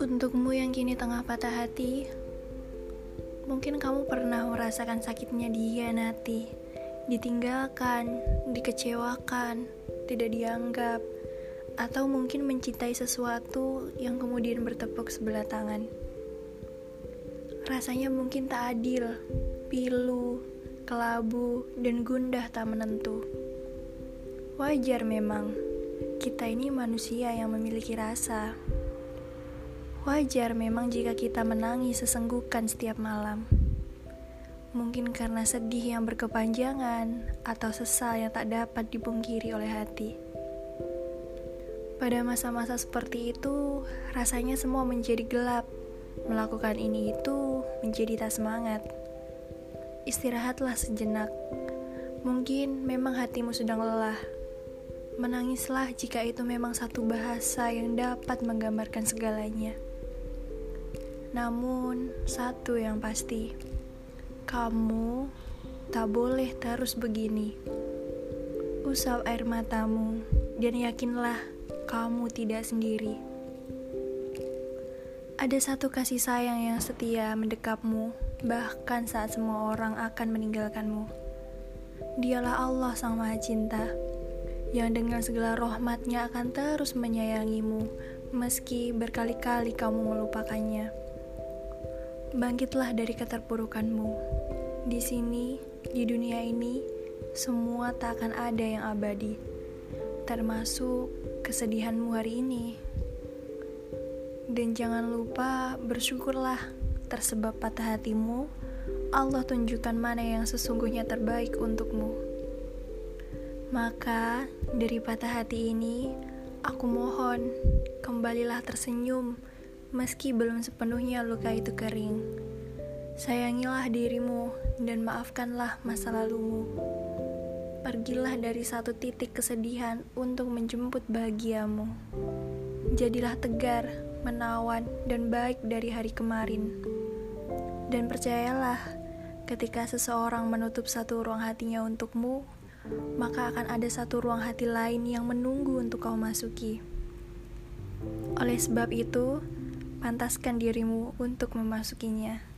Untukmu yang kini tengah patah hati, mungkin kamu pernah merasakan sakitnya dihianati, ditinggalkan, dikecewakan, tidak dianggap, atau mungkin mencintai sesuatu yang kemudian bertepuk sebelah tangan. Rasanya mungkin tak adil, pilu, kelabu, dan gundah tak menentu. Wajar memang, kita ini manusia yang memiliki rasa. Wajar memang jika kita menangis sesenggukan setiap malam. Mungkin karena sedih yang berkepanjangan atau sesal yang tak dapat dipungkiri oleh hati. Pada masa-masa seperti itu, rasanya semua menjadi gelap. Melakukan ini itu menjadi tak semangat. Istirahatlah sejenak. Mungkin memang hatimu sedang lelah. Menangislah jika itu memang satu bahasa yang dapat menggambarkan segalanya. Namun, satu yang pasti, kamu tak boleh terus begini. Usap air matamu, dan yakinlah kamu tidak sendiri. Ada satu kasih sayang yang setia mendekapmu, bahkan saat semua orang akan meninggalkanmu. Dialah Allah Sang Maha Cinta, yang dengan segala rahmatnya akan terus menyayangimu, meski berkali-kali kamu melupakannya. Bangkitlah dari keterpurukanmu. Di sini, di dunia ini, semua tak akan ada yang abadi, termasuk kesedihanmu hari ini. Dan jangan lupa bersyukurlah tersebab patah hatimu. Allah tunjukkan mana yang sesungguhnya terbaik untukmu. Maka, dari patah hati ini, aku mohon kembalilah tersenyum meski belum sepenuhnya luka itu kering. Sayangilah dirimu dan maafkanlah masa lalumu. Pergilah dari satu titik kesedihan untuk menjemput bahagiamu. Jadilah tegar, menawan, dan baik dari hari kemarin. Dan percayalah, ketika seseorang menutup satu ruang hatinya untukmu, maka akan ada satu ruang hati lain yang menunggu untuk kau masuki. Oleh sebab itu, pantaskan dirimu untuk memasukinya.